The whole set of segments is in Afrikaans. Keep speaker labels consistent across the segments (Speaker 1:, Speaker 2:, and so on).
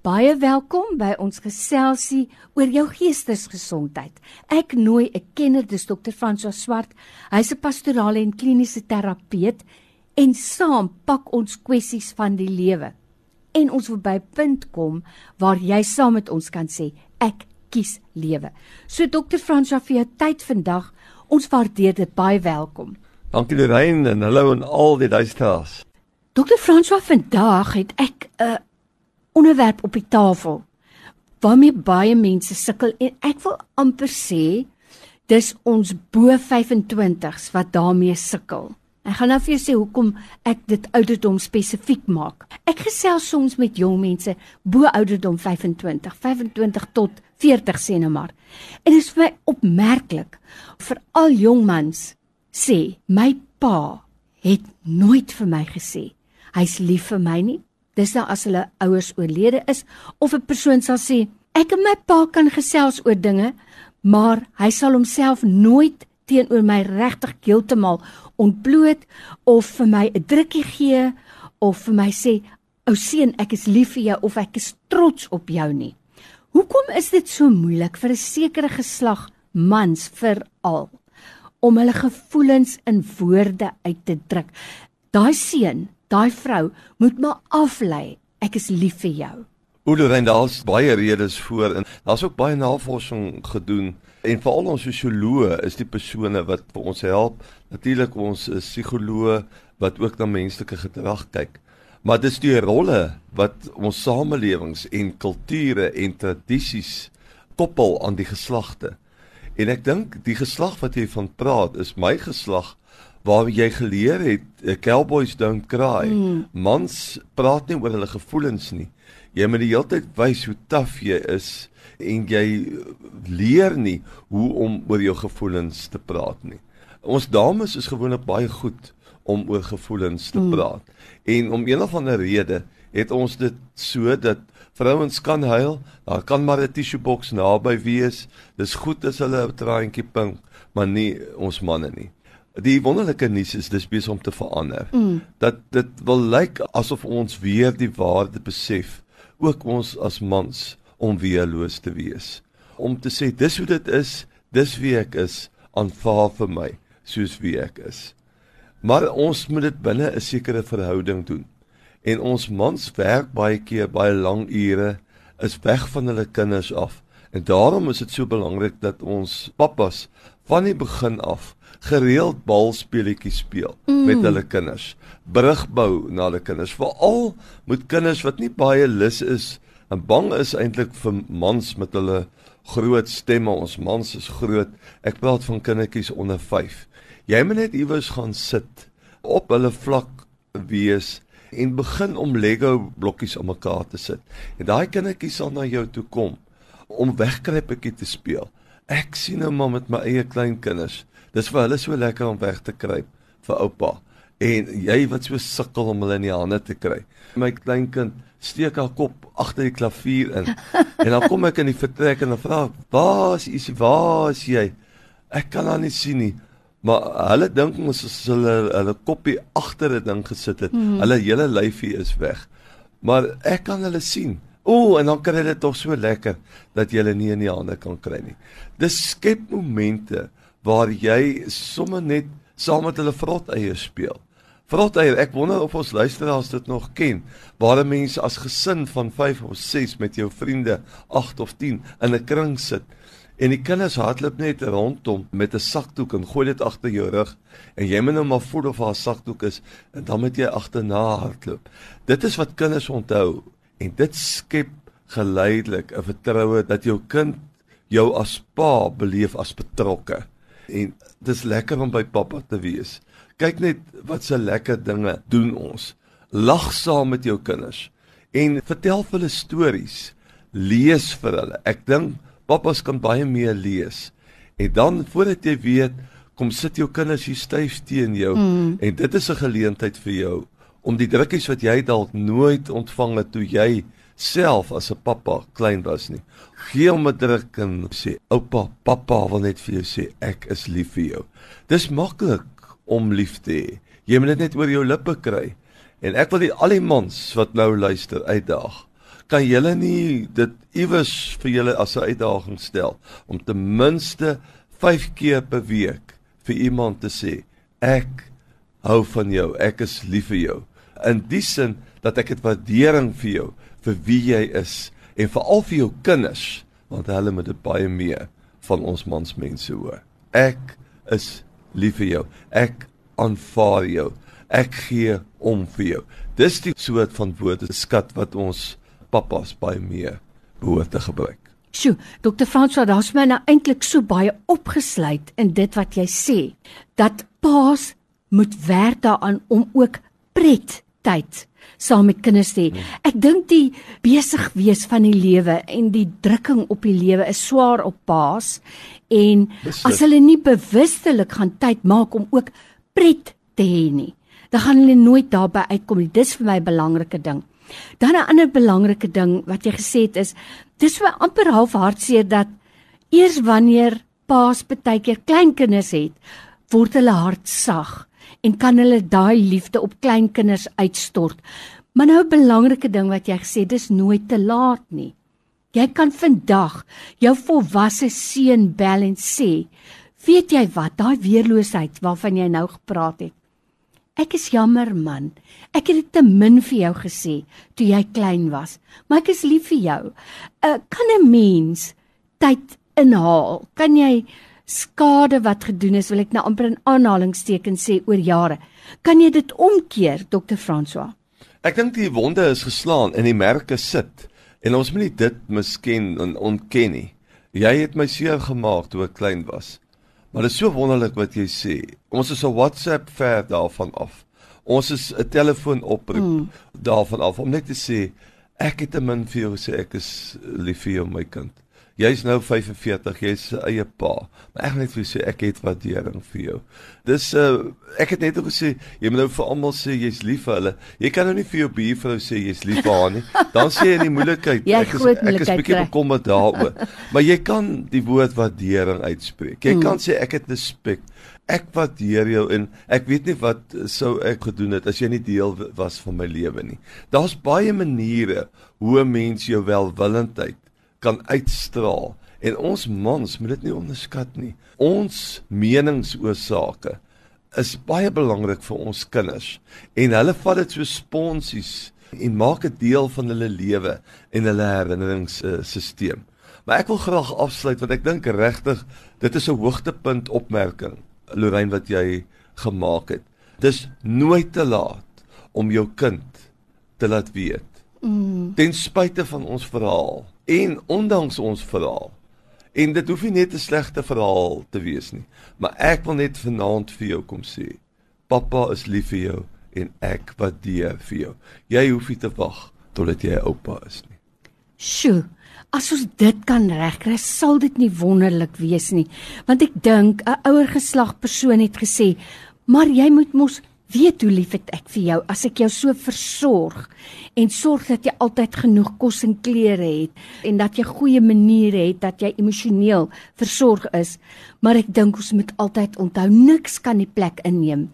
Speaker 1: Baie welkom by ons geselsie oor jou geestesgesondheid. Ek nooi 'n kenner, dis Dr. François Swart. Hy's 'n pastorale en kliniese terapeut en saam pak ons kwessies van die lewe. En ons wil by 'n punt kom waar jy saam met ons kan sê ek kies lewe. So Dr. François vir jou tyd vandag. Ons waardeer dit baie welkom.
Speaker 2: Dankie Lorraine en hallo aan al die luisteraars.
Speaker 1: Dr. François vandag het ek 'n uh, onderwerp op die tafel waarmee baie mense sukkel en ek wil amper sê dis ons bo 25s wat daarmee sukkel. Ek gaan nou vir jou sê hoekom ek dit ouderdom spesifiek maak. Ek gesels soms met jong mense bo ouderdom 25, 25 tot 40 sê nou maar. En dit is vir my opmerklik. Veral jong mans sê my pa het nooit vir my gesê hy's lief vir my nie dis nou as hulle ouers oorlede is of 'n persoon sal sê ek en my pa kan gesels oor dinge maar hy sal homself nooit teenoor my regtig heeltemal ontbloot of vir my 'n drukkie gee of vir my sê ou seun ek is lief vir jou of ek is trots op jou nie hoekom is dit so moeilik vir 'n sekere geslag mans veral om hulle gevoelens in woorde uit te druk? Daai seun daai vrou moet maar aflei. Ek is lief vir jou.
Speaker 2: Ouleren daar's baie redes voor en daar's ook baie navorsing gedoen en veral ons sosioloë is die persone wat vir ons help. Natuurlik ons psigoloë wat ook na menslike gedrag kyk. Maar dis die rolle wat ons samelewings en kulture en tradisies koppel aan die geslagte. En ek dink die geslag wat jy van praat is my geslag waar jy geleer het eh, cowboys don't cry. Mm. Mans praat nie oor hulle gevoelens nie. Jy moet die hele tyd wys hoe taaf jy is en jy leer nie hoe om oor jou gevoelens te praat nie. Ons dames is gewoonlik baie goed om oor gevoelens te mm. praat. En om een of ander rede het ons dit so dat vrouens kan huil, daar kan maar 'n tissue box naby wees. Dis goed as hulle 'n traantjie pink, maar nie ons manne nie. Die wonderlike nuus is dis besig om te verander. Mm. Dat dit wil lyk asof ons weer die waarde besef, ook ons as mans om weerloos te wees. Om te sê dis hoe dit is, dis wie ek is, aanvaar vir my soos wie ek is. Maar ons moet dit binne 'n sekere verhouding doen. En ons mans werk baie keer baie lang ure, is weg van hulle kinders af. En daarom is dit so belangrik dat ons pappas van die begin af gereeld balspeletjies speel mm. met hulle kinders. Brug bou na hulle kinders. Veral met kinders wat nie baie lus is en bang is eintlik vir mans met hulle groot stemme. Ons mans is groot. Ek praat van kindertjies onder 5. Jy moet net iewers gaan sit op hulle vlak wees en begin om Lego blokkies om mekaar te sit. En daai kindertjies sal na jou toe kom om wegkruipetjie te speel. Ek sien nou maar met my eie klein kinders dis vir hulle so lekker om weg te kruip vir oupa. En jy wat so sukkel om hulle in die hande te kry. My kleinkind steek haar kop agter die klavier in. en dan kom ek in die vertrek en dan vra, "Waar is jy? Waar is jy?" Ek kan haar nie sien nie. Maar hulle dink ons as hulle hulle koppie agter 'n ding gesit het. Hmm. Hulle hele lyfie is weg. Maar ek kan hulle sien. O, en dan kry dit tog so lekker dat jy hulle nie in die hande kan kry nie. Dis skep momente waar jy sommer net saam met hulle vrot eie speel. Vrot eie, ek wonder of ons luisteraars dit nog ken, waar mense as gesin van 5 of 6 met jou vriende 8 of 10 in 'n kring sit en die kinders hardloop net rondom met 'n sakdoek en gooi dit agter jou rug en jy moet nou maar voel of haar sakdoek is en dan moet jy agterna hardloop. Dit is wat kinders onthou en dit skep geleidelik 'n vertroue dat jou kind jou as pa beleef as betrokke en dis lekker om by pappa te wees. Kyk net wat se lekker dinge doen ons. Lag saam met jou kinders en vertel vir hulle stories. Lees vir hulle. Ek dink pappas kan baie meer lees. En dan voordat jy weet, kom sit jou kinders hier styf teen jou mm. en dit is 'n geleentheid vir jou om die drukkies wat jy dalk nooit ontvang het toe jy self as 'n pappa klein was nie. Gee hom 'n druk en sê oupa, pappa wil net vir jou sê ek is lief vir jou. Dis maklik om lief te hê. Jy moet dit net oor jou lippe kry. En ek wil die al die mans wat nou luister uitdaag. kan julle nie dit iewers vir julle as 'n uitdaging stel om ten minste 5 keer per week vir iemand te sê ek hou van jou, ek is lief vir jou. In die sin dat ek het waardering vir jou vir wie jy is en veral vir jou kinders want hulle moet dit baie meer van ons mansmense hoor. Ek is lief vir jou. Ek aanvaar jou. Ek gee om vir jou. Dis die soort van woorde skat wat ons pappas baie meer behoort te gebruik.
Speaker 1: Sjoe, Dr. François, daar's my nou eintlik so baie opgesluit in dit wat jy sê dat paas moet werk daaraan om ook pret tyd saam met kinders te hê. Hmm. Ek dink die besig wees van die lewe en die drukking op die lewe is swaar op paas en as hulle nie bewustelik gaan tyd maak om ook pret te hê nie, dan gaan hulle nooit daarby uitkom nie. Dis vir my 'n belangrike ding. Dan 'n ander belangrike ding wat jy gesê het is dis so amper half hartseer dat eers wanneer paas baie keer kleinkinders het, word hulle hart sag en kan hulle daai liefde op kleinkinders uitstort. Maar nou 'n belangrike ding wat jy gesê dis nooit te laat nie. Jy kan vandag jou volwasse seun bel en sê, "Weet jy wat, daai weerloosheid waarvan jy nou gepraat het, Ek is jammer man. Ek het dit te min vir jou gesê toe jy klein was, maar ek is lief vir jou. Uh, kan 'n mens tyd inhaal? Kan jy skade wat gedoen is, wil ek nou amper in aanhalingstekens sê oor jare. Kan jy dit omkeer, Dr. François?
Speaker 2: Ek dink die wonde is geslaan en die merke sit en ons moet nie dit misken en ontken nie. Jy het my seer gemaak toe ek klein was. Maar dit is so wonderlik wat jy sê. Ons is 'n WhatsApp ver daarvan af. Ons is 'n telefoon oproep mm. daarvan af om net te sê ek het 'n min vir jou sê ek is lief vir jou my kind. Jy's nou 45, jy's 'n eie pa. Maar ek net vir sê ek het waardering vir jou. Dis uh ek het net ook gesê jy moet nou vir almal sê jy's lief vir hulle. Jy kan nou nie vir jou buurvrou sê jy's lief vir haar nie. Dan sê jy in die moeilikheid.
Speaker 1: ek is ek is
Speaker 2: bietjie bekommerd daaroor. maar jy kan die woord waardering uitspreek. Jy mm. kan sê ek het respek. Ek waardeer jou en ek weet nie wat sou ek gedoen het as jy nie deel was van my lewe nie. Daar's baie maniere hoe 'n mens jou welwillendheid kan uitstraal en ons mans moet dit nie onderskat nie. Ons meningsoorsake is baie belangrik vir ons kinders en hulle vat dit so sponsies en maak dit deel van hulle lewe en hulle herinneringsstelsel. Maar ek wil graag afsluit want ek dink regtig dit is 'n hoogtepunt opmerking Lorraine wat jy gemaak het. Dis nooit te laat om jou kind te laat weet. Mm. Ten spyte van ons verhaal en ondanks ons verhaal. En dit hoef nie net 'n slegte verhaal te wees nie, maar ek wil net vanaand vir jou kom sê, pappa is lief vir jou en ek waardeer vir jou. Jy hoef nie te wag totdat jy oupa is nie.
Speaker 1: Sjoe, as ons dit kan regkry, sal dit nie wonderlik wees nie, want ek dink 'n ouer geslag persoon het gesê, maar jy moet mos weet hoe lief ek vir jou as ek jou so versorg en sorg dat jy altyd genoeg kos en klere het en dat jy goeie maniere het dat jy emosioneel versorg is. Maar ek dink ons moet altyd onthou niks kan die plek inneem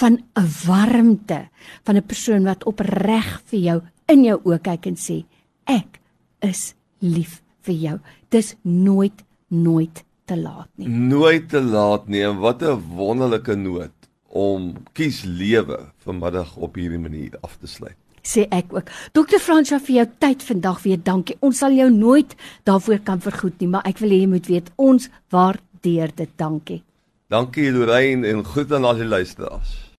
Speaker 1: van 'n warmte van 'n persoon wat opreg vir jou in jou oë kyk en sê ek is lief vir jou. Dis nooit nooit te laat nie.
Speaker 2: Nooit te laat nie en wat 'n wonderlike noot om kies lewe vanmiddag op hierdie manier af te sluit.
Speaker 1: Sê ek ook. Dokter Fransja vir jou tyd vandag weer dankie. Ons sal jou nooit daarvoor kan vergoed nie, maar ek wil hê jy moet weet ons waardeer dit. Dankie.
Speaker 2: Dankie Lorraine en groet aan al die luisteraars.